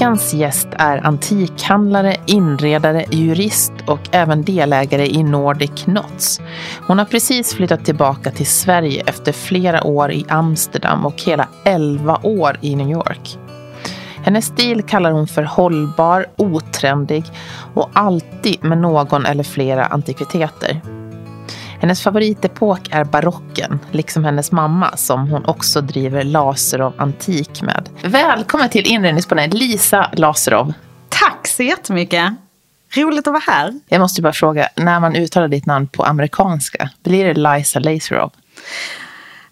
Veckans gäst är antikhandlare, inredare, jurist och även delägare i Nordic Knots. Hon har precis flyttat tillbaka till Sverige efter flera år i Amsterdam och hela 11 år i New York. Hennes stil kallar hon för hållbar, otrendig och alltid med någon eller flera antikviteter. Hennes favoritepok är barocken, liksom hennes mamma som hon också driver Laserov Antik med. Välkommen till inredningspanelen, Lisa Laserov. Tack så jättemycket. Roligt att vara här. Jag måste bara fråga, när man uttalar ditt namn på amerikanska, blir det Lisa Laserov?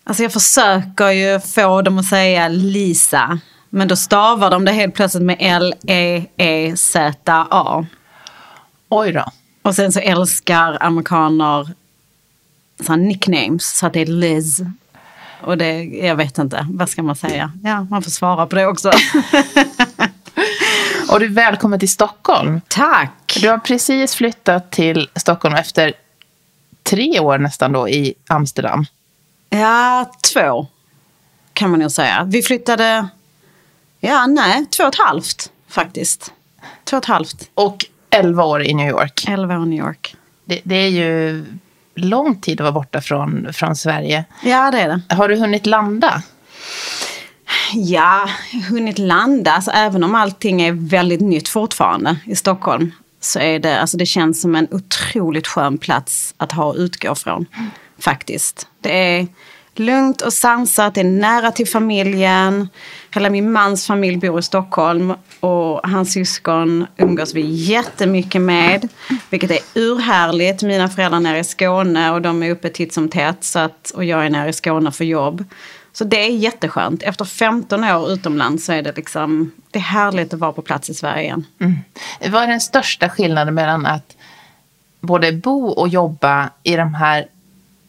Alltså jag försöker ju få dem att säga Lisa. Men då stavar de det helt plötsligt med L-E-E-Z-A. Oj då. Och sen så älskar amerikaner så nicknames, så att det är Liz. Och det, jag vet inte, vad ska man säga? Ja, man får svara på det också. och du är välkommen till Stockholm. Tack. Du har precis flyttat till Stockholm efter tre år nästan då i Amsterdam. Ja, två kan man nog säga. Vi flyttade, ja nej, två och ett halvt faktiskt. Två och ett halvt. Och elva år i New York. Elva år i New York. Det, det är ju lång tid att vara borta från, från Sverige. Ja, det är det. Har du hunnit landa? Ja, hunnit landa. Alltså, även om allting är väldigt nytt fortfarande i Stockholm så är det, alltså det känns som en otroligt skön plats att ha att utgå från. Faktiskt. Det är lugnt och sansat, det är nära till familjen. Hela min mans familj bor i Stockholm och hans syskon umgås vi jättemycket med. Vilket är urhärligt. Mina föräldrar är nere i Skåne och de är uppe titt som tätt. Så att, och jag är nere i Skåne för jobb. Så det är jätteskönt. Efter 15 år utomlands så är det liksom, det är härligt att vara på plats i Sverige igen. Mm. Vad är den största skillnaden mellan att både bo och jobba i de här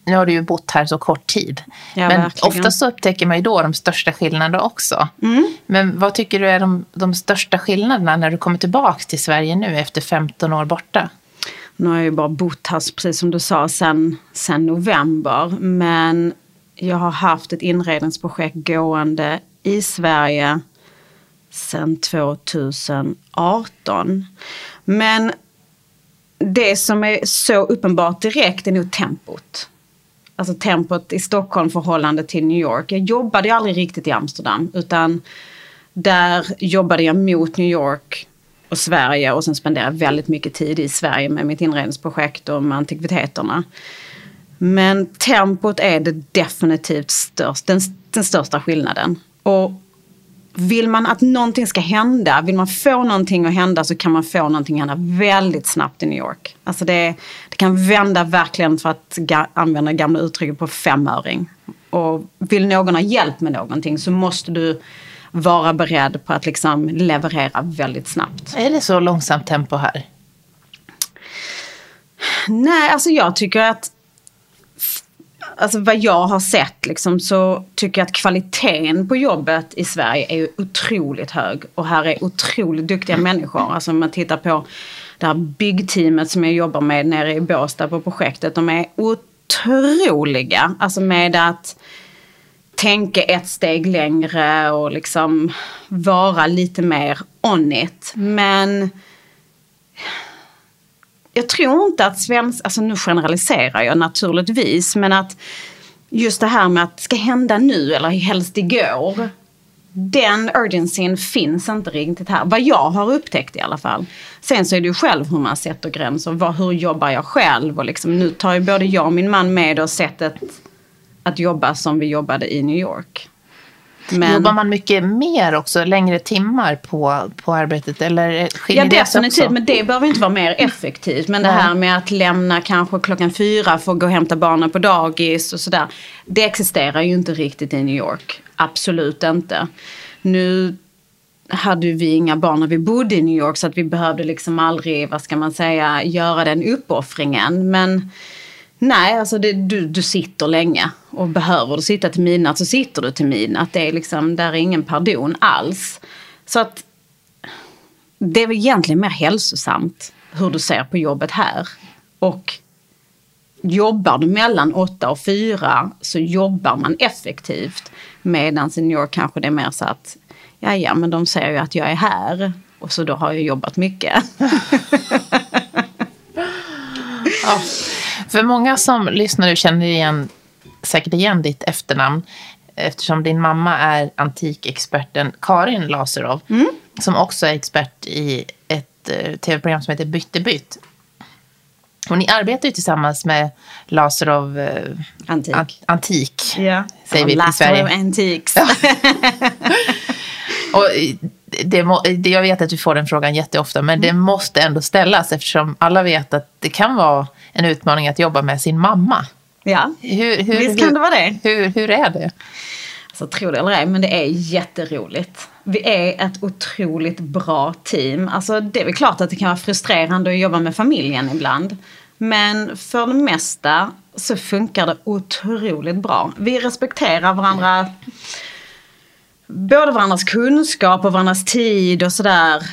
nu har du ju bott här så kort tid. Ja, men verkligen. ofta så upptäcker man ju då de största skillnaderna också. Mm. Men vad tycker du är de, de största skillnaderna när du kommer tillbaka till Sverige nu efter 15 år borta? Nu har jag ju bara bott här, precis som du sa, sen, sen november. Men jag har haft ett inredningsprojekt gående i Sverige sen 2018. Men det som är så uppenbart direkt är nog tempot alltså tempot i Stockholm förhållande till New York. Jag jobbade ju aldrig riktigt i Amsterdam utan där jobbade jag mot New York och Sverige och sen spenderade jag väldigt mycket tid i Sverige med mitt inredningsprojekt och med antikviteterna. Men tempot är det definitivt störst, den, den största skillnaden. Och vill man att någonting ska hända, vill man få någonting att hända så kan man få någonting att hända väldigt snabbt i New York. Alltså det, det kan vända verkligen för att ga, använda gamla uttrycket på femöring. Och vill någon ha hjälp med någonting så måste du vara beredd på att liksom leverera väldigt snabbt. Är det så långsamt tempo här? Nej, alltså jag tycker att alltså vad jag har sett liksom, så tycker jag att kvaliteten på jobbet i Sverige är otroligt hög. Och här är otroligt duktiga människor. Alltså om man tittar på det här byggteamet som jag jobbar med nere i Båstad på projektet. De är otroliga. Alltså med att tänka ett steg längre och liksom vara lite mer on it. Men jag tror inte att svensk, alltså nu generaliserar jag naturligtvis, men att just det här med att det ska hända nu eller helst igår. Den urgencyn finns inte riktigt här. Vad jag har upptäckt i alla fall. Sen så är det ju själv hur man sätter gränser. Vad, hur jobbar jag själv? Och liksom, nu tar ju både jag och min man med oss sättet att jobba som vi jobbade i New York. Men... Jobbar man mycket mer också, längre timmar på, på arbetet? Eller ja, definitivt. Men det behöver inte vara mer effektivt. Men det här med att lämna kanske klockan fyra för att gå och hämta barnen på dagis och sådär. Det existerar ju inte riktigt i New York. Absolut inte. Nu hade vi inga barn när vi bodde i New York så att vi behövde liksom aldrig, vad ska man säga, göra den uppoffringen. Men Nej, alltså det, du, du sitter länge. Och behöver du sitta till midnatt så sitter du till midnatt. Det är liksom, där är ingen pardon alls. Så att det är väl egentligen mer hälsosamt hur du ser på jobbet här. Och jobbar du mellan åtta och fyra så jobbar man effektivt. Medan senior kanske det är mer så att ja, ja, men de ser ju att jag är här och så då har jag jobbat mycket. ja. För många som lyssnar nu känner igen, säkert igen ditt efternamn eftersom din mamma är antikexperten Karin Laserov mm. som också är expert i ett uh, tv-program som heter Byttebytt. Och ni arbetar ju tillsammans med Laserov uh, Antik. An antik ja. säger vi i Sverige. Laserov Antiques. och det må, det, jag vet att du får den frågan jätteofta, men det måste ändå ställas eftersom alla vet att det kan vara en utmaning att jobba med sin mamma. Ja, hur, hur, visst kan det vara det. Hur, hur är det? Alltså, tro det eller ej, men det är jätteroligt. Vi är ett otroligt bra team. Alltså, det är väl klart att det kan vara frustrerande att jobba med familjen ibland. Men för det mesta så funkar det otroligt bra. Vi respekterar varandra både varandras kunskap och varandras tid och sådär.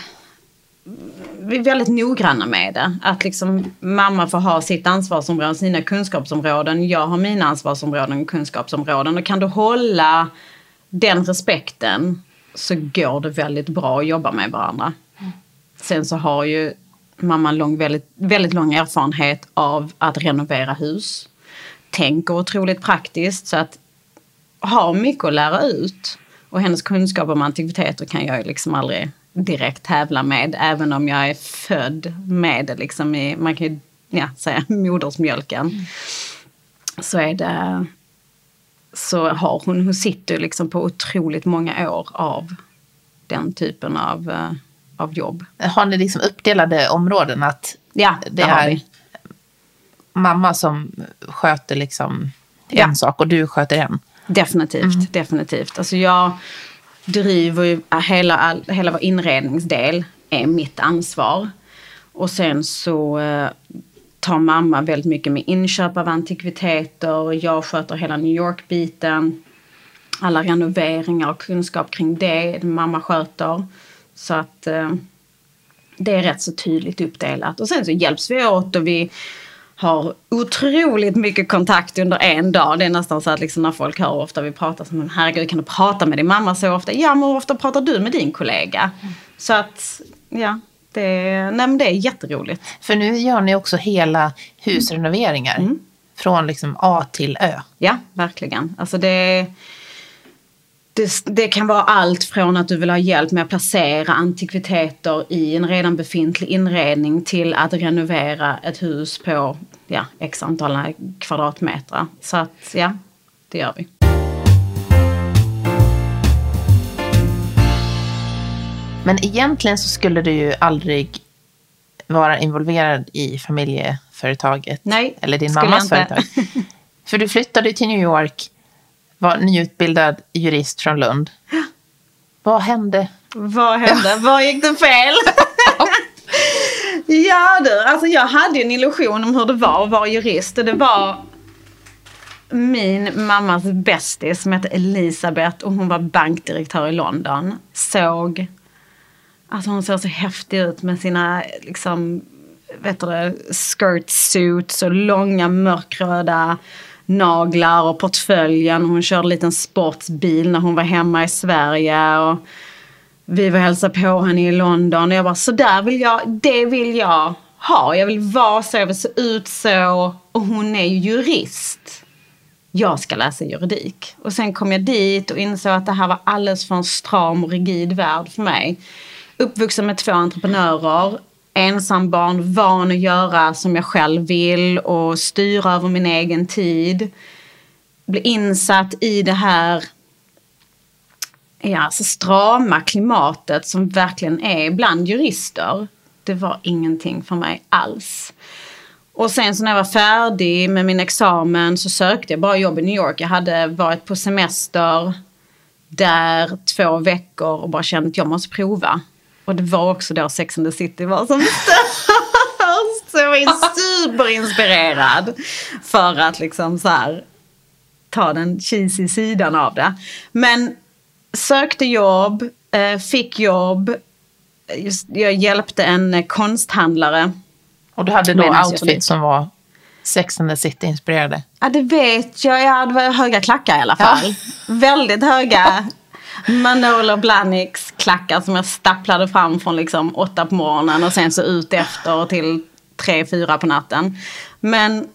Vi är väldigt noggranna med det. Att liksom mamma får ha sitt ansvarsområde, sina kunskapsområden. Jag har mina ansvarsområden och kunskapsområden. Och kan du hålla den respekten så går det väldigt bra att jobba med varandra. Sen så har ju mamma lång, väldigt, väldigt lång erfarenhet av att renovera hus. Tänker otroligt praktiskt så att ha mycket att lära ut. Och hennes kunskap om antikviteter kan jag liksom aldrig direkt tävla med. Även om jag är född med det liksom i, man kan ju ja, säga modersmjölken. Mm. Så är det, så har hon, hon sitter liksom på otroligt många år av den typen av, uh, av jobb. Har ni liksom uppdelade områden? Att ja, det, det är vi. mamma som sköter liksom en ja. sak och du sköter en? Definitivt, mm. definitivt. Alltså jag driver ju äh, hela, all, hela vår inredningsdel är mitt ansvar. Och sen så eh, tar mamma väldigt mycket med inköp av antikviteter. Jag sköter hela New York-biten. Alla renoveringar och kunskap kring det, mamma sköter. Så att eh, det är rätt så tydligt uppdelat. Och sen så hjälps vi åt och vi har otroligt mycket kontakt under en dag. Det är nästan så att liksom när folk hör ofta vi pratar så men herregud kan du prata med din mamma så ofta? Ja men hur ofta pratar du med din kollega? Mm. Så att ja, det, nej, men det är jätteroligt. För nu gör ni också hela husrenoveringar. Mm. Från liksom A till Ö. Ja, verkligen. Alltså det det, det, kan vara allt från att du vill ha hjälp med att placera antikviteter i en redan befintlig inredning till att renovera ett hus på ja, x antal kvadratmeter. Så att ja, det gör vi. Men egentligen så skulle du ju aldrig vara involverad i familjeföretaget. Nej, eller din mammas företag. För du flyttade till New York var nyutbildad jurist från Lund. Vad hände? Vad hände? Var gick det fel? ja du, alltså jag hade en illusion om hur det var att vara jurist. Det var min mammas bästis som hette Elisabeth och hon var bankdirektör i London. Såg, alltså hon såg så häftig ut med sina liksom, vet du skirt suits och långa mörkröda naglar och portföljen. Hon körde en liten sportsbil när hon var hemma i Sverige. Och vi var hälsa på henne i London och jag bara, så där vill jag, det vill jag ha. Jag vill vara så, jag vill se ut så. Och hon är ju jurist. Jag ska läsa juridik. Och sen kom jag dit och insåg att det här var alldeles för en stram och rigid värld för mig. Uppvuxen med två entreprenörer ensambarn, van att göra som jag själv vill och styra över min egen tid. Bli insatt i det här ja, alltså strama klimatet som verkligen är bland jurister. Det var ingenting för mig alls. Och sen så när jag var färdig med min examen så sökte jag bara jobb i New York. Jag hade varit på semester där två veckor och bara känt att jag måste prova. Och det var också då Sex and the City var som störst. Så jag var superinspirerad. För att liksom så här ta den cheesy sidan av det. Men sökte jobb, eh, fick jobb. Jag hjälpte en konsthandlare. Och du hade då outfit som var Sex and the City-inspirerade? Ja, det vet jag. Ja, det var höga klackar i alla fall. Ja. Väldigt höga Manolo Blahniks klackar som jag stapplade fram från liksom åtta på morgonen och sen så ut efter till tre, fyra på natten. Men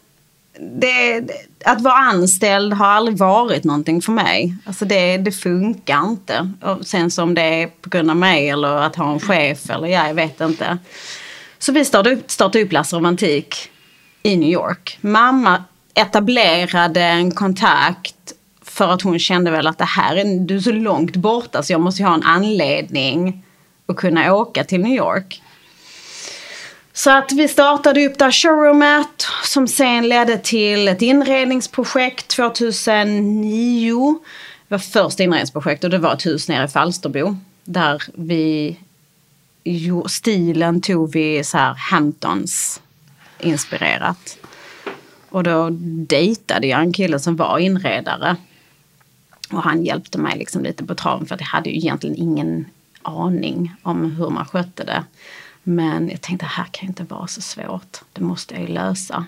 det, att vara anställd har aldrig varit någonting för mig. Alltså det, det funkar inte. Och sen som det är på grund av mig eller att ha en chef eller ja, jag vet inte. Så vi startade upp, startade upp Lasse Romantik i New York. Mamma etablerade en kontakt för att hon kände väl att det här är, du är så långt borta så jag måste ju ha en anledning att kunna åka till New York. Så att vi startade upp det här showroomet som sen ledde till ett inredningsprojekt 2009. Det var första inredningsprojektet och det var ett hus nere i Falsterbo. Där vi, stilen tog vi så här Hamptons inspirerat. Och då dejtade jag en kille som var inredare. Och han hjälpte mig liksom lite på traven för att jag hade ju egentligen ingen aning om hur man skötte det. Men jag tänkte, det här kan inte vara så svårt. Det måste jag ju lösa.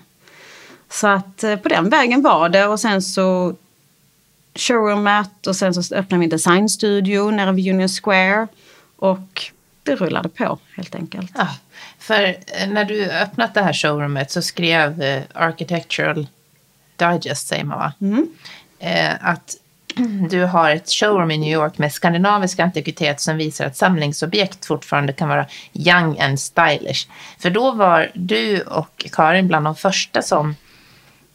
Så att eh, på den vägen var det och sen så showroomet och sen så öppnade vi en designstudio nere vid Union Square. Och det rullade på helt enkelt. Ja, för eh, när du öppnat det här showroomet så skrev eh, Architectural Digest, säger man va? Mm. att du har ett showroom i New York med skandinaviska antikvitet som visar att samlingsobjekt fortfarande kan vara young and stylish. För då var du och Karin bland de första som,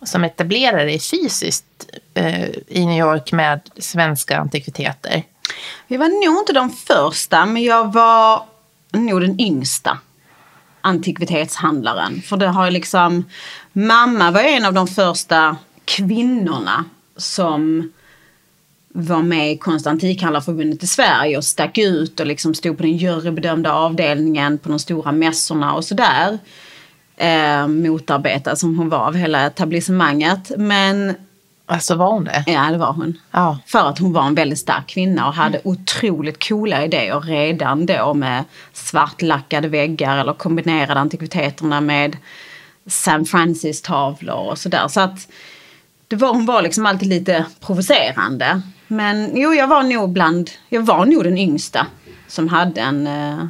som etablerade dig fysiskt eh, i New York med svenska antikviteter. Vi var nog inte de första, men jag var nog den yngsta antikvitetshandlaren. För det har liksom, mamma var en av de första kvinnorna som var med i Konstantikhandlarförbundet i Sverige och stack ut och liksom stod på den jurybedömda avdelningen på de stora mässorna och sådär. Eh, motarbetad som hon var av hela etablissemanget. Men Alltså var hon det? Ja, det var hon. Ja. För att hon var en väldigt stark kvinna och hade mm. otroligt coola idéer redan då med svartlackade väggar eller kombinerade antikviteterna med San Francis-tavlor och sådär. Så att det var, hon var liksom alltid lite provocerande. Men jo, jag var nog bland, jag var nog den yngsta som hade en, eh,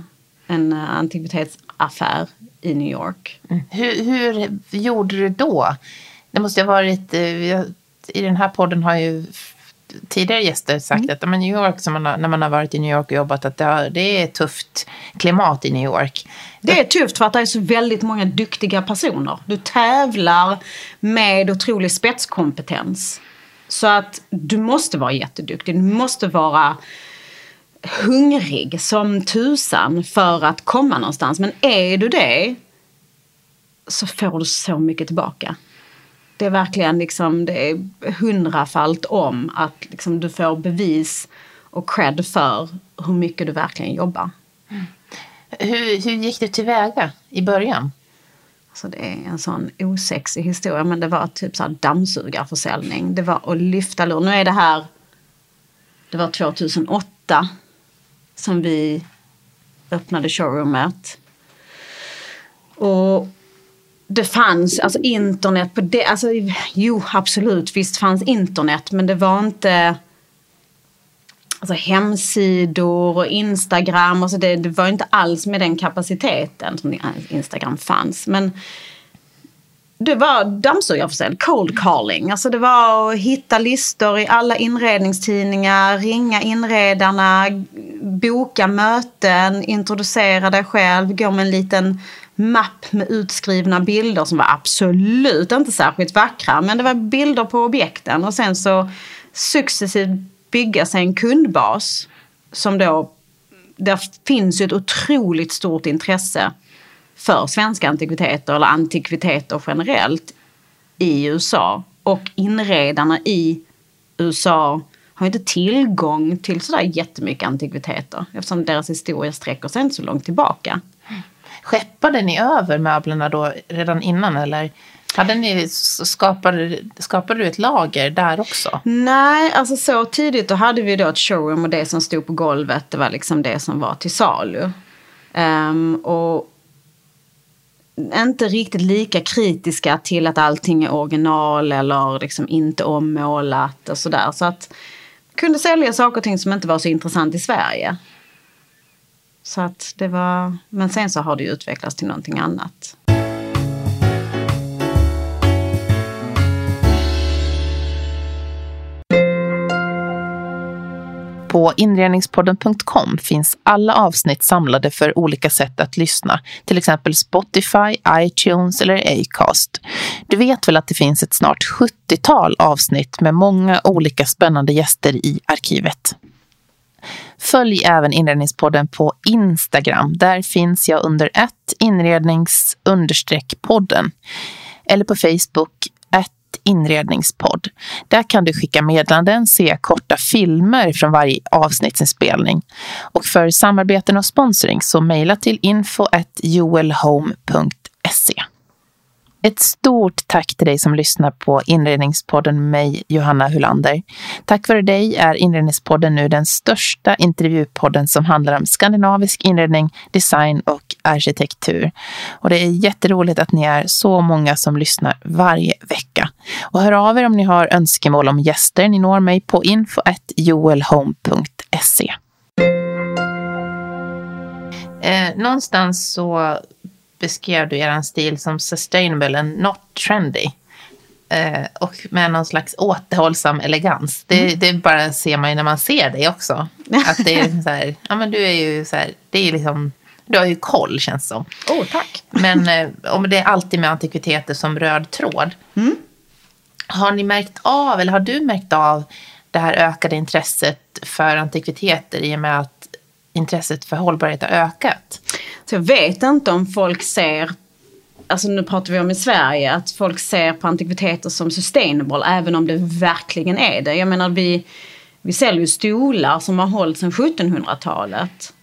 en antikvitetsaffär i New York. Mm. Hur, hur gjorde du då? Det måste ha varit, eh, i den här podden har ju tidigare gäster sagt mm. att men New York, man har, när man har varit i New York och jobbat, att det, har, det är tufft klimat i New York. Det är tufft för att det är så väldigt många duktiga personer. Du tävlar med otrolig spetskompetens. Så att du måste vara jätteduktig. Du måste vara hungrig som tusan för att komma någonstans. Men är du det så får du så mycket tillbaka. Det är verkligen liksom, det är hundrafalt om att liksom du får bevis och cred för hur mycket du verkligen jobbar. Mm. Hur, hur gick du tillväga i början? Så det är en sån osexig historia men det var typ så här dammsugarförsäljning. Det var att lyfta luren. Nu är det här, det var 2008 som vi öppnade showroomet. Och det fanns alltså internet på det, alltså jo absolut visst fanns internet men det var inte alltså hemsidor och Instagram. Alltså det, det var inte alls med den kapaciteten som Instagram fanns. Men det var dammsugarförsäljning, cold calling. Alltså det var att hitta listor i alla inredningstidningar, ringa inredarna, boka möten, introducera dig själv, gå med en liten mapp med utskrivna bilder som var absolut inte särskilt vackra. Men det var bilder på objekten och sen så successivt bygga sig en kundbas som då, där finns ju ett otroligt stort intresse för svenska antikviteter eller antikviteter generellt i USA. Och inredarna i USA har inte tillgång till sådär jättemycket antikviteter eftersom deras historia sträcker sig inte så långt tillbaka. Skeppade ni över möblerna då redan innan eller hade ni, skapade, skapade du ett lager där också? Nej, alltså så tidigt då hade vi då ett showroom och det som stod på golvet det var liksom det som var till salu. Um, och inte riktigt lika kritiska till att allting är original eller liksom inte ommålat och sådär. Så att kunde sälja saker och ting som inte var så intressant i Sverige. Så att det var, men sen så har det utvecklats till någonting annat. På inredningspodden.com finns alla avsnitt samlade för olika sätt att lyssna, till exempel Spotify, iTunes eller Acast. Du vet väl att det finns ett snart 70-tal avsnitt med många olika spännande gäster i arkivet. Följ även Inredningspodden på Instagram. Där finns jag under ett inrednings podden eller på Facebook inredningspodd. Där kan du skicka meddelanden, se korta filmer från varje avsnittsinspelning. Och för samarbeten och sponsring så mejla till info.joelhome.se. Ett stort tack till dig som lyssnar på Inredningspodden med mig, Johanna Hulander. Tack vare dig är Inredningspodden nu den största intervjupodden som handlar om skandinavisk inredning, design och arkitektur. Och det är jätteroligt att ni är så många som lyssnar varje vecka. Och hör av er om ni har önskemål om gäster. Ni når mig på info.joelhome.se. Eh, någonstans så beskrev du er stil som sustainable and not trendy. Eh, och med någon slags återhållsam elegans. Det, mm. det bara ser man ju när man ser dig också. Att det är så här, ja men du är ju så här, det är liksom, du har ju koll känns som. Åh, oh, tack. Men eh, om det är alltid med antikviteter som röd tråd. Mm. Har ni märkt av, eller har du märkt av det här ökade intresset för antikviteter i och med att intresset för hållbarhet har ökat? Så jag vet inte om folk ser, alltså nu pratar vi om i Sverige, att folk ser på antikviteter som sustainable även om det verkligen är det. Jag menar vi, vi säljer ju stolar som har hållit sedan 1700-talet.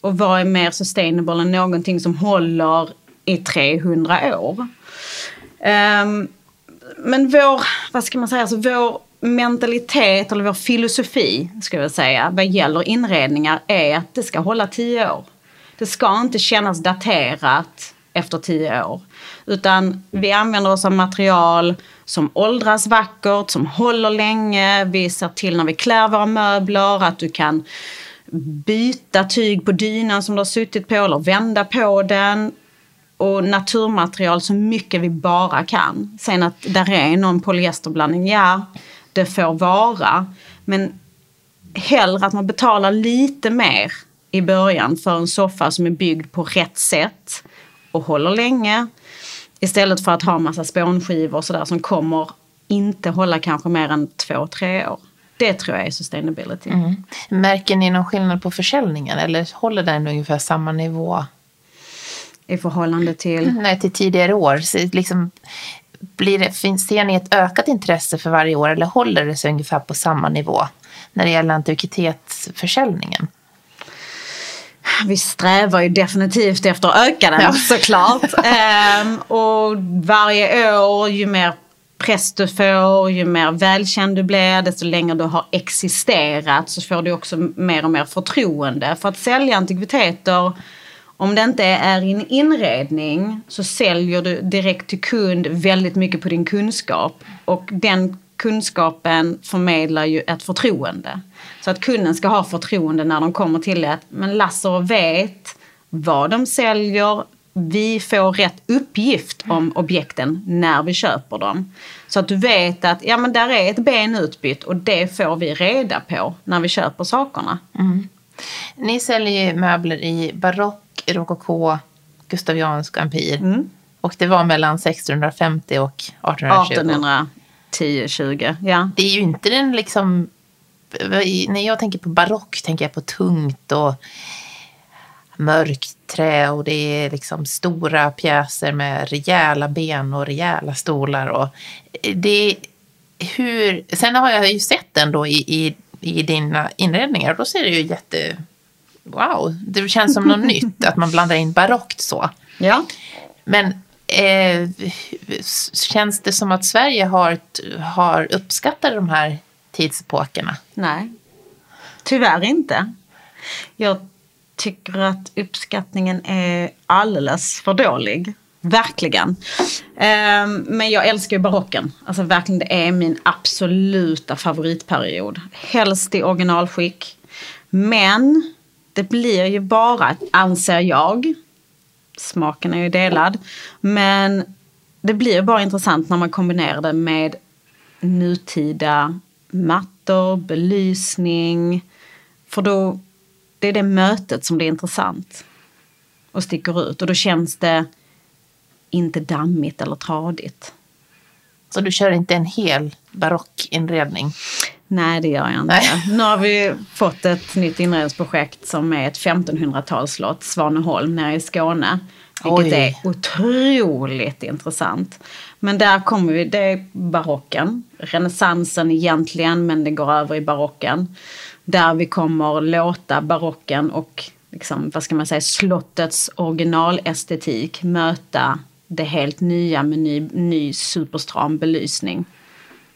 Och vad är mer sustainable än någonting som håller i 300 år? Um, men vår, vad ska man säga, alltså vår mentalitet eller vår filosofi ska jag säga vad gäller inredningar är att det ska hålla tio år. Det ska inte kännas daterat efter tio år. Utan vi använder oss av material som åldras vackert, som håller länge. Vi ser till när vi klär våra möbler att du kan byta tyg på dynan som du har suttit på eller vända på den. Och naturmaterial så mycket vi bara kan. Sen att där är någon polyesterblandning, ja det får vara. Men hellre att man betalar lite mer i början för en soffa som är byggd på rätt sätt och håller länge. Istället för att ha massa spånskivor och sådär som kommer inte hålla kanske mer än två, tre år. Det tror jag är sustainability. Mm. Märker ni någon skillnad på försäljningen eller håller den ungefär samma nivå? I förhållande till? Nej, till tidigare år. Så liksom, blir det, finns, ser ni ett ökat intresse för varje år eller håller det sig ungefär på samma nivå när det gäller antikvitetsförsäljningen? Vi strävar ju definitivt efter att öka den ja. såklart. ehm, och varje år ju mer press du får, ju mer välkänd du blir, desto längre du har existerat så får du också mer och mer förtroende. För att sälja antikviteter om det inte är en inredning så säljer du direkt till kund väldigt mycket på din kunskap. Och den kunskapen förmedlar ju ett förtroende. Så att kunden ska ha förtroende när de kommer till det. Men Lasser vet vad de säljer. Vi får rätt uppgift om objekten när vi köper dem. Så att du vet att ja, men där är ett ben utbytt och det får vi reda på när vi köper sakerna. Mm. Ni säljer möbler i barock rokoko, gustaviansk empir. Mm. Och det var mellan 1650 och 1820. 1810, 20, ja. Det är ju inte den liksom... När jag tänker på barock tänker jag på tungt och mörkt trä och det är liksom stora pjäser med rejäla ben och rejäla stolar. Och det, hur, sen har jag ju sett den då i, i, i dina inredningar och då ser det ju jätte wow, det känns som något nytt att man blandar in barockt så. Ja. Men eh, känns det som att Sverige har, har uppskattat de här tidsepokerna? Nej, tyvärr inte. Jag tycker att uppskattningen är alldeles för dålig. Verkligen. Ehm, men jag älskar ju barocken. Alltså verkligen, det är min absoluta favoritperiod. Helst i originalskick. Men det blir ju bara, anser jag, smaken är ju delad, men det blir bara intressant när man kombinerar det med nutida mattor, belysning. För då, det är det mötet som blir intressant och sticker ut och då känns det inte dammigt eller tradigt. Så du kör inte en hel barockinredning? Nej, det gör jag inte. Nej. Nu har vi fått ett nytt inredningsprojekt som är ett 1500-talsslott, Svaneholm, nere i Skåne. Vilket Oj. är otroligt intressant. Men där kommer vi, det är barocken. Renässansen egentligen, men det går över i barocken. Där vi kommer låta barocken och liksom, vad ska man säga, slottets originalestetik möta det helt nya med ny, ny superstram belysning.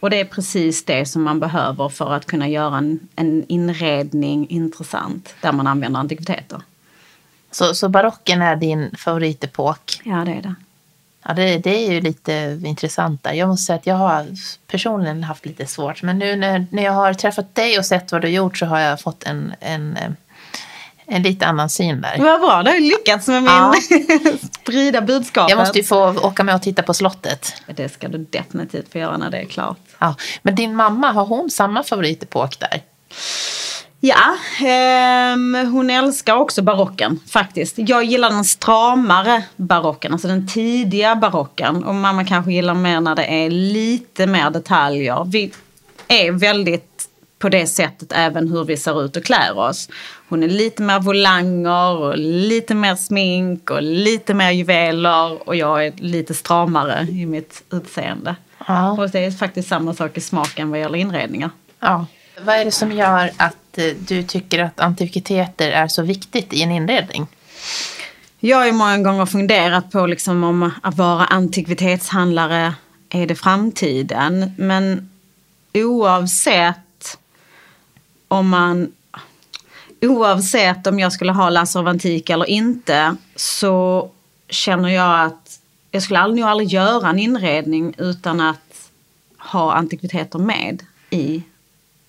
Och det är precis det som man behöver för att kunna göra en, en inredning intressant där man använder antikviteter. Så, så barocken är din favoritepok? Ja, det är det. Ja, det, det är ju lite intressant där. Jag måste säga att jag har personligen haft lite svårt. Men nu när, när jag har träffat dig och sett vad du har gjort så har jag fått en, en, en lite annan syn där. Vad bra, du har lyckats med min ja. sprida budskapet. Jag måste ju få åka med och titta på slottet. Det ska du definitivt få göra när det är klart. Ja. Men din mamma, har hon samma favoritepok där? Ja, eh, hon älskar också barocken faktiskt. Jag gillar den stramare barocken, alltså den tidiga barocken. Och mamma kanske gillar mer när det är lite mer detaljer. Vi är väldigt på det sättet även hur vi ser ut och klär oss. Hon är lite mer volanger och lite mer smink och lite mer juveler och jag är lite stramare i mitt utseende. Ja. Och det är faktiskt samma sak i smaken vad gäller inredningar. Ja. Vad är det som gör att eh, du tycker att antikviteter är så viktigt i en inredning? Jag har ju många gånger funderat på liksom om att vara antikvitetshandlare är det framtiden. Men oavsett om man oavsett om jag skulle ha Lasse av Antik eller inte så känner jag att jag skulle nog aldrig göra en inredning utan att ha antikviteter med i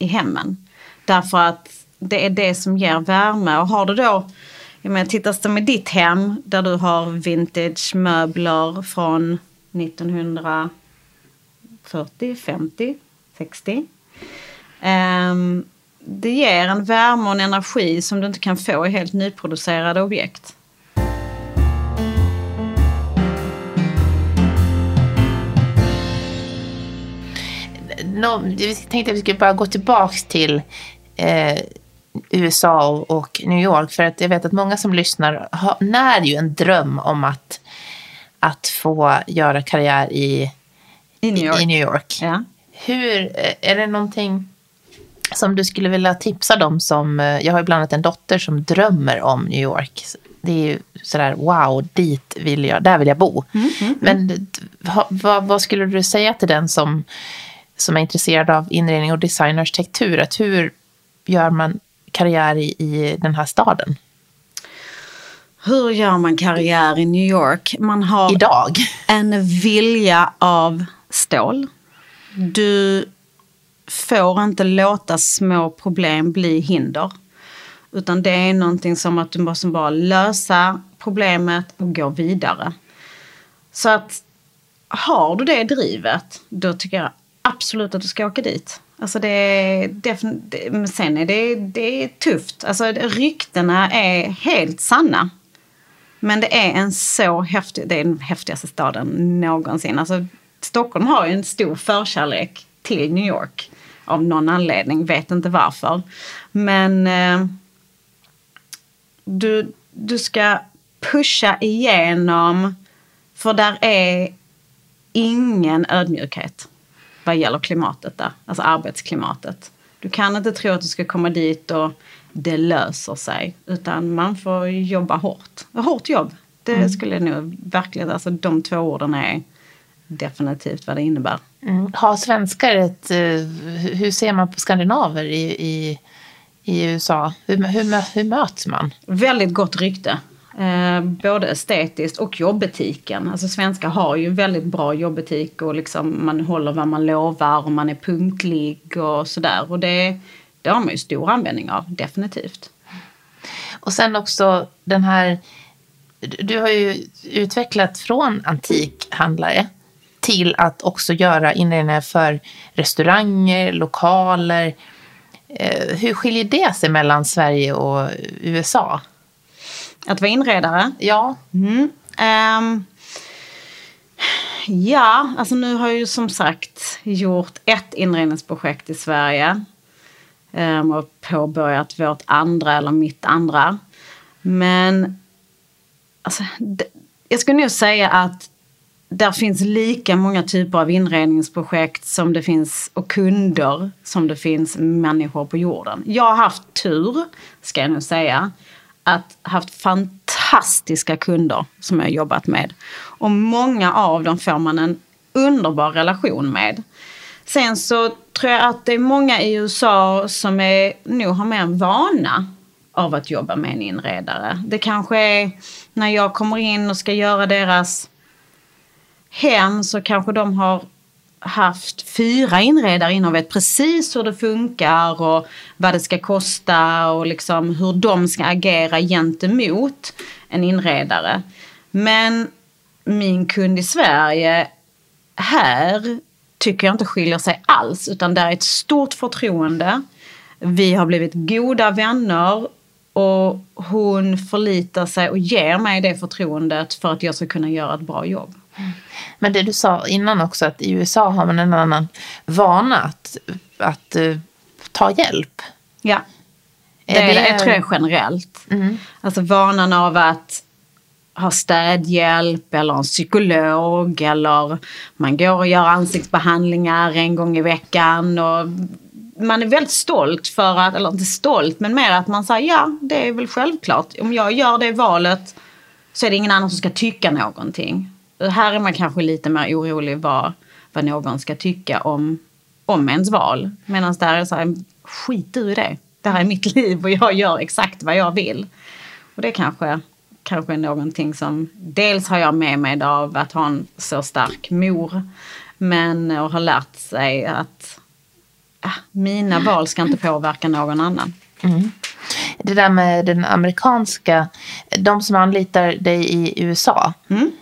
i hemmen. Därför att det är det som ger värme. Och har du då, jag menar, tittas det med ditt hem där du har vintage möbler från 1940, 50, 60. Um, det ger en värme och en energi som du inte kan få i helt nyproducerade objekt. no, jag tänkte att vi skulle bara gå tillbaka till eh, USA och New York. För att jag vet att många som lyssnar har, när ju en dröm om att, att få göra karriär i, I New York. I New York. Ja. Hur, eh, är det någonting som du skulle vilja tipsa dem som, eh, jag har ju bland annat en dotter som drömmer om New York. Det är ju sådär, wow, dit vill jag, där vill jag bo. Mm, mm, mm. Men vad, vad skulle du säga till den som som är intresserad av inredning och designarstektur. Att hur gör man karriär i, i den här staden? Hur gör man karriär i New York? Man har Idag. en vilja av stål. Du får inte låta små problem bli hinder. Utan det är någonting som att du måste bara lösa problemet och gå vidare. Så att har du det drivet, då tycker jag absolut att du ska åka dit. Alltså det är, men sen är det, det är tufft. Alltså ryktena är helt sanna. Men det är en så häftig, det är den häftigaste staden någonsin. Alltså Stockholm har ju en stor förkärlek till New York. Av någon anledning, vet inte varför. Men eh, du, du ska pusha igenom, för där är ingen ödmjukhet vad gäller klimatet där, alltså arbetsklimatet. Du kan inte tro att du ska komma dit och det löser sig, utan man får jobba hårt. Hårt jobb, det mm. skulle jag nog verkligen, alltså de två orden är definitivt vad det innebär. Mm. Har svenskar ett, eh, hur ser man på skandinaver i, i, i USA? Hur, hur, hur möts man? Väldigt gott rykte Eh, både estetiskt och jobbetiken. Alltså svenskar har ju väldigt bra jobbetik och liksom man håller vad man lovar och man är punktlig och sådär. Och det, det har man ju stor användning av, definitivt. Och sen också den här, du har ju utvecklat från antikhandlare till att också göra inredningar för restauranger, lokaler. Eh, hur skiljer det sig mellan Sverige och USA? Att vara inredare? Ja. Mm. Um, ja, alltså nu har jag ju som sagt gjort ett inredningsprojekt i Sverige. Um, och påbörjat vårt andra, eller mitt andra. Men alltså, jag skulle nog säga att där finns lika många typer av inredningsprojekt som det finns och kunder som det finns människor på jorden. Jag har haft tur, ska jag nog säga, att haft fantastiska kunder som jag har jobbat med. Och många av dem får man en underbar relation med. Sen så tror jag att det är många i USA som är, nog har mer en vana av att jobba med en inredare. Det kanske är när jag kommer in och ska göra deras hem så kanske de har haft fyra inredare innan och vet precis hur det funkar och vad det ska kosta och liksom hur de ska agera gentemot en inredare. Men min kund i Sverige här tycker jag inte skiljer sig alls utan där är ett stort förtroende. Vi har blivit goda vänner och hon förlitar sig och ger mig det förtroendet för att jag ska kunna göra ett bra jobb. Men det du sa innan också, att i USA har man en annan vana att, att uh, ta hjälp. Ja, det, är, det, det tror jag generellt. Mm. Alltså vanan av att ha städhjälp eller en psykolog eller man går och gör ansiktsbehandlingar en gång i veckan. Och man är väldigt stolt för att, eller inte stolt, men mer att man säger ja, det är väl självklart. Om jag gör det valet så är det ingen annan som ska tycka någonting. Här är man kanske lite mer orolig vad, vad någon ska tycka om, om ens val. Medan där är det så här, skit du i det. Det här är mitt liv och jag gör exakt vad jag vill. Och det kanske, kanske är någonting som dels har jag med mig av att ha en så stark mor. Men och har lärt sig att äh, mina val ska inte påverka någon annan. Mm. Det där med den amerikanska, de som anlitar dig i USA. Mm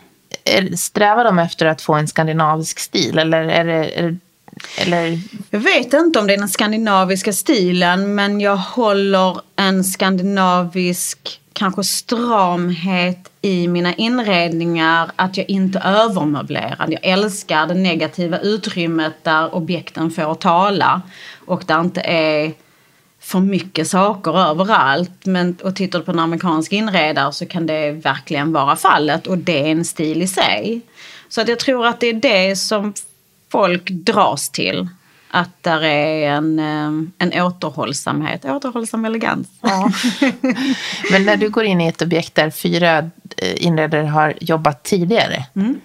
Eh, strävar de efter att få en skandinavisk stil eller är det, är det eller? Jag vet inte om det är den skandinaviska stilen men jag håller en skandinavisk kanske stramhet i mina inredningar. Att jag inte övermöblerar. Jag älskar det negativa utrymmet där objekten får tala. Och där inte är för mycket saker överallt. Men, och tittar du på en amerikansk inredare så kan det verkligen vara fallet och det är en stil i sig. Så att jag tror att det är det som folk dras till. Att där är en, eh, en återhållsamhet, återhållsam elegans. Ja. Men när du går in i ett objekt där fyra eh, inredare har jobbat tidigare. Mm.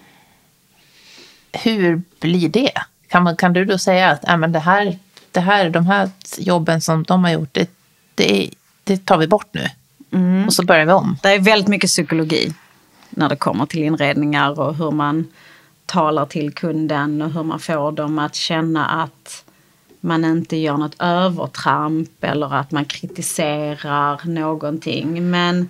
Hur blir det? Kan, man, kan du då säga att äh, men det här det här, de här jobben som de har gjort, det, det, det tar vi bort nu. Mm. Och så börjar vi om. Det är väldigt mycket psykologi när det kommer till inredningar och hur man talar till kunden och hur man får dem att känna att man inte gör något övertramp eller att man kritiserar någonting. Men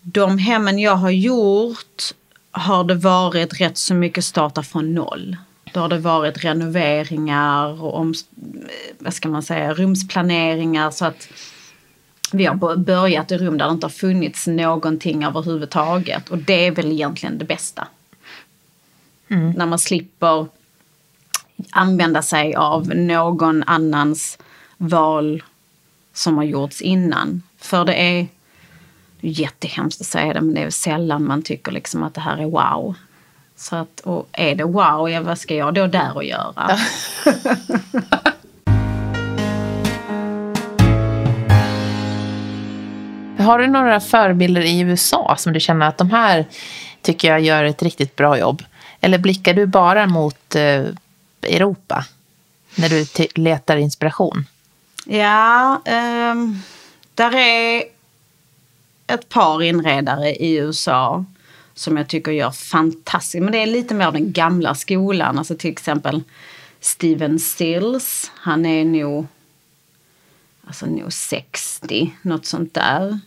de hemmen jag har gjort har det varit rätt så mycket starta från noll. Då har det varit renoveringar och om, vad ska man säga, rumsplaneringar så att vi har börjat i rum där det inte har funnits någonting överhuvudtaget. Och det är väl egentligen det bästa. Mm. När man slipper använda sig av någon annans val som har gjorts innan. För det är jättehemskt att säga det men det är sällan man tycker liksom att det här är wow. Så att, och är det wow, ja, vad ska jag då där och göra? Har du några förebilder i USA som du känner att de här tycker jag gör ett riktigt bra jobb? Eller blickar du bara mot eh, Europa när du letar inspiration? Ja, um, där är ett par inredare i USA som jag tycker gör fantastiskt. Men det är lite mer av den gamla skolan. Alltså till exempel Steven Stills. Han är nog, alltså nog 60, något sånt där.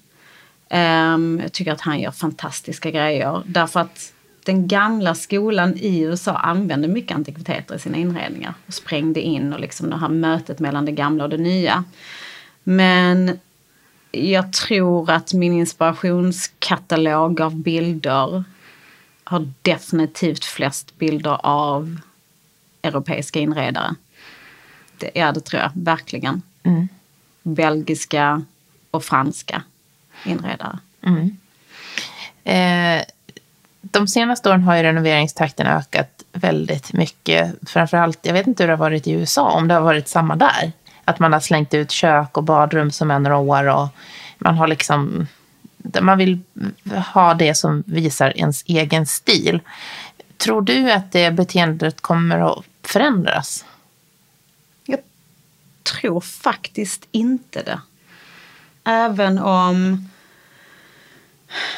Um, jag tycker att han gör fantastiska grejer. Därför att den gamla skolan i USA använde mycket antikviteter i sina inredningar. Och sprängde in och liksom det här mötet mellan det gamla och det nya. Men jag tror att min inspirationskatalog av bilder har definitivt flest bilder av europeiska inredare. Det, ja, det tror jag verkligen. Mm. Belgiska och franska inredare. Mm. Eh, de senaste åren har ju renoveringstakten ökat väldigt mycket. Framförallt, jag vet inte hur det har varit i USA, om det har varit samma där. Att man har slängt ut kök och badrum som är några år och man har liksom man vill ha det som visar ens egen stil. Tror du att det beteendet kommer att förändras? Jag tror faktiskt inte det. Även om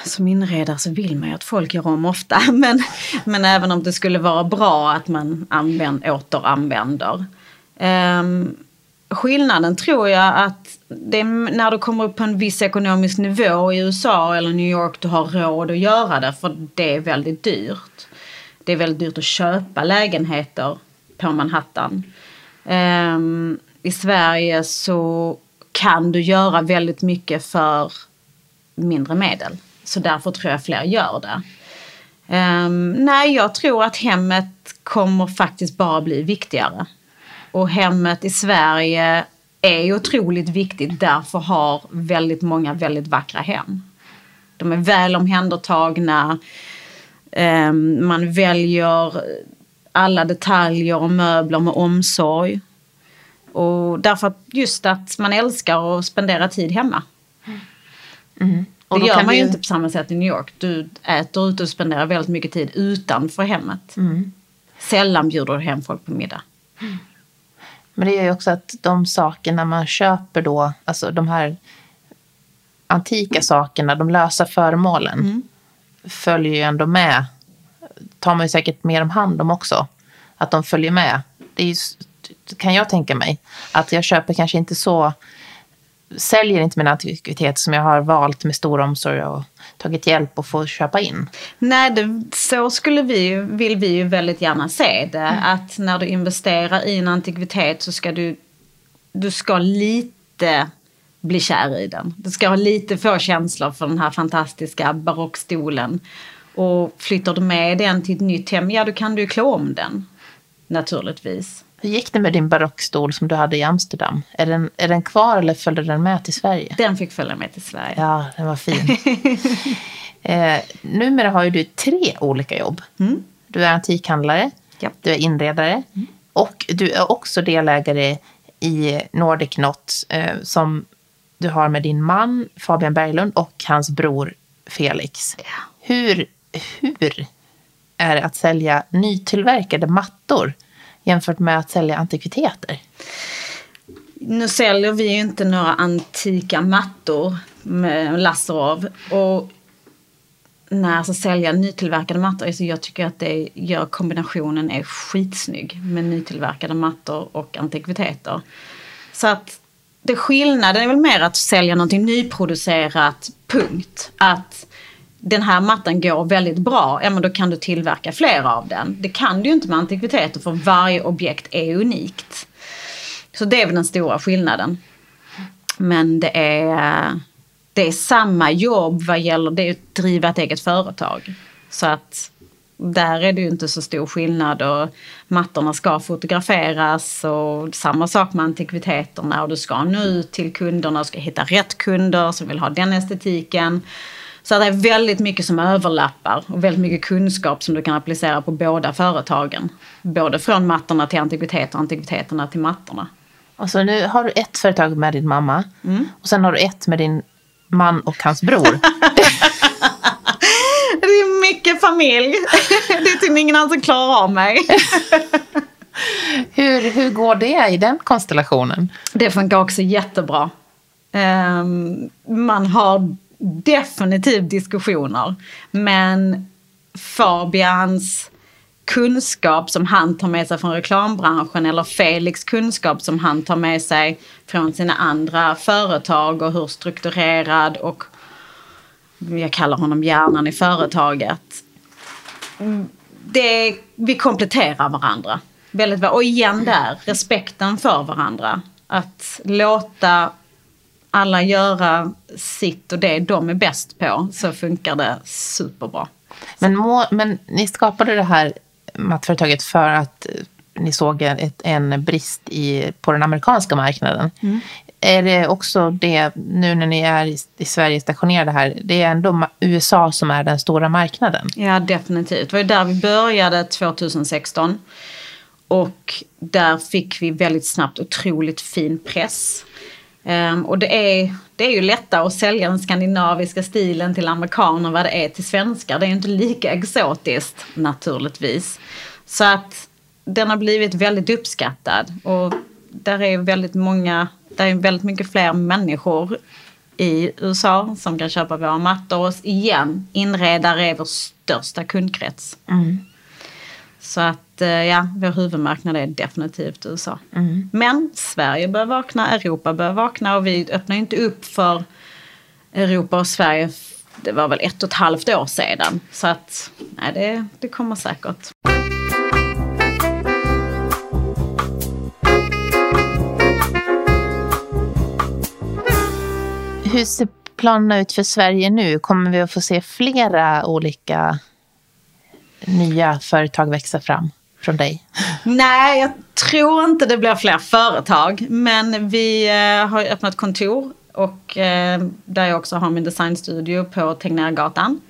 som inredare så vill man ju att folk gör om ofta. Men, men även om det skulle vara bra att man använd, återanvänder. Um, skillnaden tror jag att det är när du kommer upp på en viss ekonomisk nivå i USA eller New York du har råd att göra det för det är väldigt dyrt. Det är väldigt dyrt att köpa lägenheter på Manhattan. Um, I Sverige så kan du göra väldigt mycket för mindre medel. Så därför tror jag fler gör det. Um, nej, jag tror att hemmet kommer faktiskt bara bli viktigare. Och hemmet i Sverige är otroligt viktigt. Därför har väldigt många väldigt vackra hem. De är väl omhändertagna. Um, man väljer alla detaljer och möbler med omsorg. Och därför just att man älskar att spendera tid hemma. Mm. Och det gör man ju inte på samma sätt i New York. Du äter ute och spenderar väldigt mycket tid utanför hemmet. Mm. Sällan bjuder du hem folk på middag. Mm. Men det är ju också att de sakerna man köper då, alltså de här antika sakerna, de lösa föremålen, mm. följer ju ändå med. tar man ju säkert mer om hand om också. Att de följer med. Det är ju, kan jag tänka mig. Att jag köper kanske inte så säljer inte mina antikviteter som jag har valt med stor omsorg och tagit hjälp och få köpa in. Nej, det, så skulle vi, vill vi ju väldigt gärna se det. Mm. Att när du investerar i en antikvitet så ska du, du ska lite bli kär i den. Du ska ha lite få känslor för den här fantastiska barockstolen. Och flyttar du med den till ett nytt hem, ja då kan du klå om den. Naturligtvis. Hur gick det med din barockstol som du hade i Amsterdam? Är den, är den kvar eller följde den med till Sverige? Den fick följa med till Sverige. Ja, den var fin. eh, numera har ju du tre olika jobb. Mm. Du är antikhandlare, ja. du är inredare mm. och du är också delägare i Nordic Knot eh, som du har med din man Fabian Berglund och hans bror Felix. Ja. Hur, hur är det att sälja nytillverkade mattor jämfört med att sälja antikviteter? Nu säljer vi ju inte några antika mattor med Lasserov. Och när alltså sälja nytillverkade mattor, alltså jag tycker att det gör kombinationen är skitsnygg med nytillverkade mattor och antikviteter. Så att det skillnaden är väl mer att sälja någonting nyproducerat, punkt. Att den här mattan går väldigt bra, ja men då kan du tillverka fler av den. Det kan du ju inte med antikviteter för varje objekt är unikt. Så det är väl den stora skillnaden. Men det är, det är samma jobb vad gäller det att driva ett eget företag. Så att där är det ju inte så stor skillnad och mattorna ska fotograferas och samma sak med antikviteterna och du ska nå ut till kunderna och ska hitta rätt kunder som vill ha den estetiken. Så det är väldigt mycket som överlappar och väldigt mycket kunskap som du kan applicera på båda företagen. Både från mattorna till antikviteter och antikviteterna till mattorna. Och så nu har du ett företag med din mamma mm. och sen har du ett med din man och hans bror. det är mycket familj. Det är typ ingen annan som klarar av mig. hur, hur går det i den konstellationen? Det funkar också jättebra. Um, man har definitivt diskussioner. Men Fabians kunskap som han tar med sig från reklambranschen eller Felix kunskap som han tar med sig från sina andra företag och hur strukturerad och jag kallar honom hjärnan i företaget. Det, vi kompletterar varandra. Väldigt, och igen där, respekten för varandra. Att låta alla göra sitt och det de är bäst på så funkar det superbra. Men, må, men ni skapade det här mattföretaget för att ni såg ett, en brist i, på den amerikanska marknaden. Mm. Är det också det, nu när ni är i, i Sverige stationerade här, det är ändå USA som är den stora marknaden? Ja, definitivt. Det var där vi började 2016. Och där fick vi väldigt snabbt otroligt fin press. Um, och det är, det är ju lättare att sälja den skandinaviska stilen till amerikaner än vad det är till svenskar. Det är ju inte lika exotiskt naturligtvis. Så att den har blivit väldigt uppskattad. Och där är väldigt många, där är väldigt mycket fler människor i USA som kan köpa våra mattor. Och igen, inredare är vår största kundkrets. Mm. Så att eh, ja, vår huvudmarknad är definitivt USA. Mm. Men Sverige bör vakna, Europa bör vakna och vi öppnar inte upp för Europa och Sverige. Det var väl ett och ett halvt år sedan. Så att nej, det, det kommer säkert. Hur ser planerna ut för Sverige nu? Kommer vi att få se flera olika nya företag växa fram från dig? Nej, jag tror inte det blir fler företag. Men vi eh, har öppnat kontor och eh, där jag också har min designstudio på Tegnérgatan.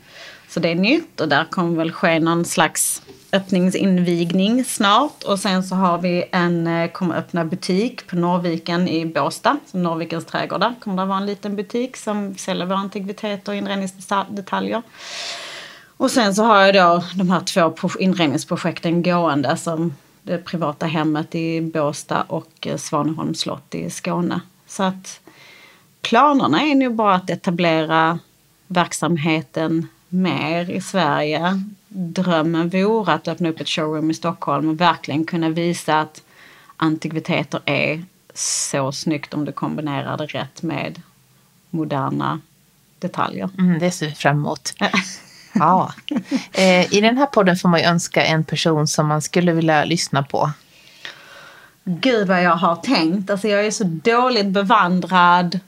Så det är nytt och där kommer väl ske någon slags öppningsinvigning snart. Och sen så har vi en, eh, kommer öppna butik på Norrviken i Båstad, som Norrvikens trädgårdar. Kommer det vara en liten butik som säljer våra antikviteter och inredningsdetaljer. Och sen så har jag då de här två inredningsprojekten gående som det privata hemmet i Båstad och eh, Svaneholms slott i Skåne. Så att planerna är nog bara att etablera verksamheten mer i Sverige. Drömmen vore att öppna upp ett showroom i Stockholm och verkligen kunna visa att antikviteter är så snyggt om du kombinerar det rätt med moderna detaljer. Mm, det ser vi fram emot. Ja. Eh, I den här podden får man ju önska en person som man skulle vilja lyssna på. Gud vad jag har tänkt. Alltså jag är så dåligt bevandrad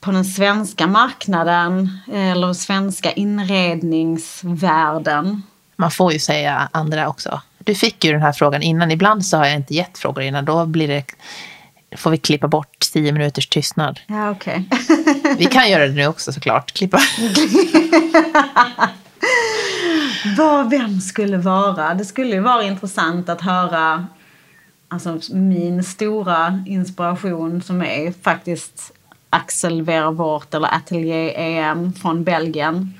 på den svenska marknaden eller svenska inredningsvärlden. Man får ju säga andra också. Du fick ju den här frågan innan. Ibland så har jag inte gett frågor innan. Då blir det, får vi klippa bort tio minuters tystnad. Ja, okay. vi kan göra det nu också såklart. Klippa. Vad vem skulle vara? Det skulle ju vara intressant att höra alltså, min stora inspiration som är faktiskt Axel Vervort eller Atelier EM från Belgien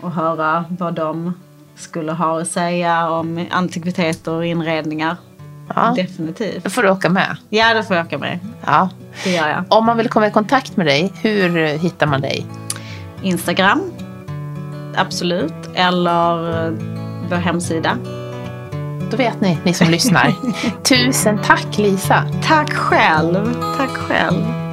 och höra vad de skulle ha att säga om antikviteter och inredningar. Ja. Definitivt. Då får du åka med. Ja, då får jag åka med. Ja. Det gör jag. Om man vill komma i kontakt med dig, hur hittar man dig? Instagram, absolut. Eller vår hemsida. Då vet ni, ni som lyssnar. Tusen tack Lisa. Tack själv. Tack själv.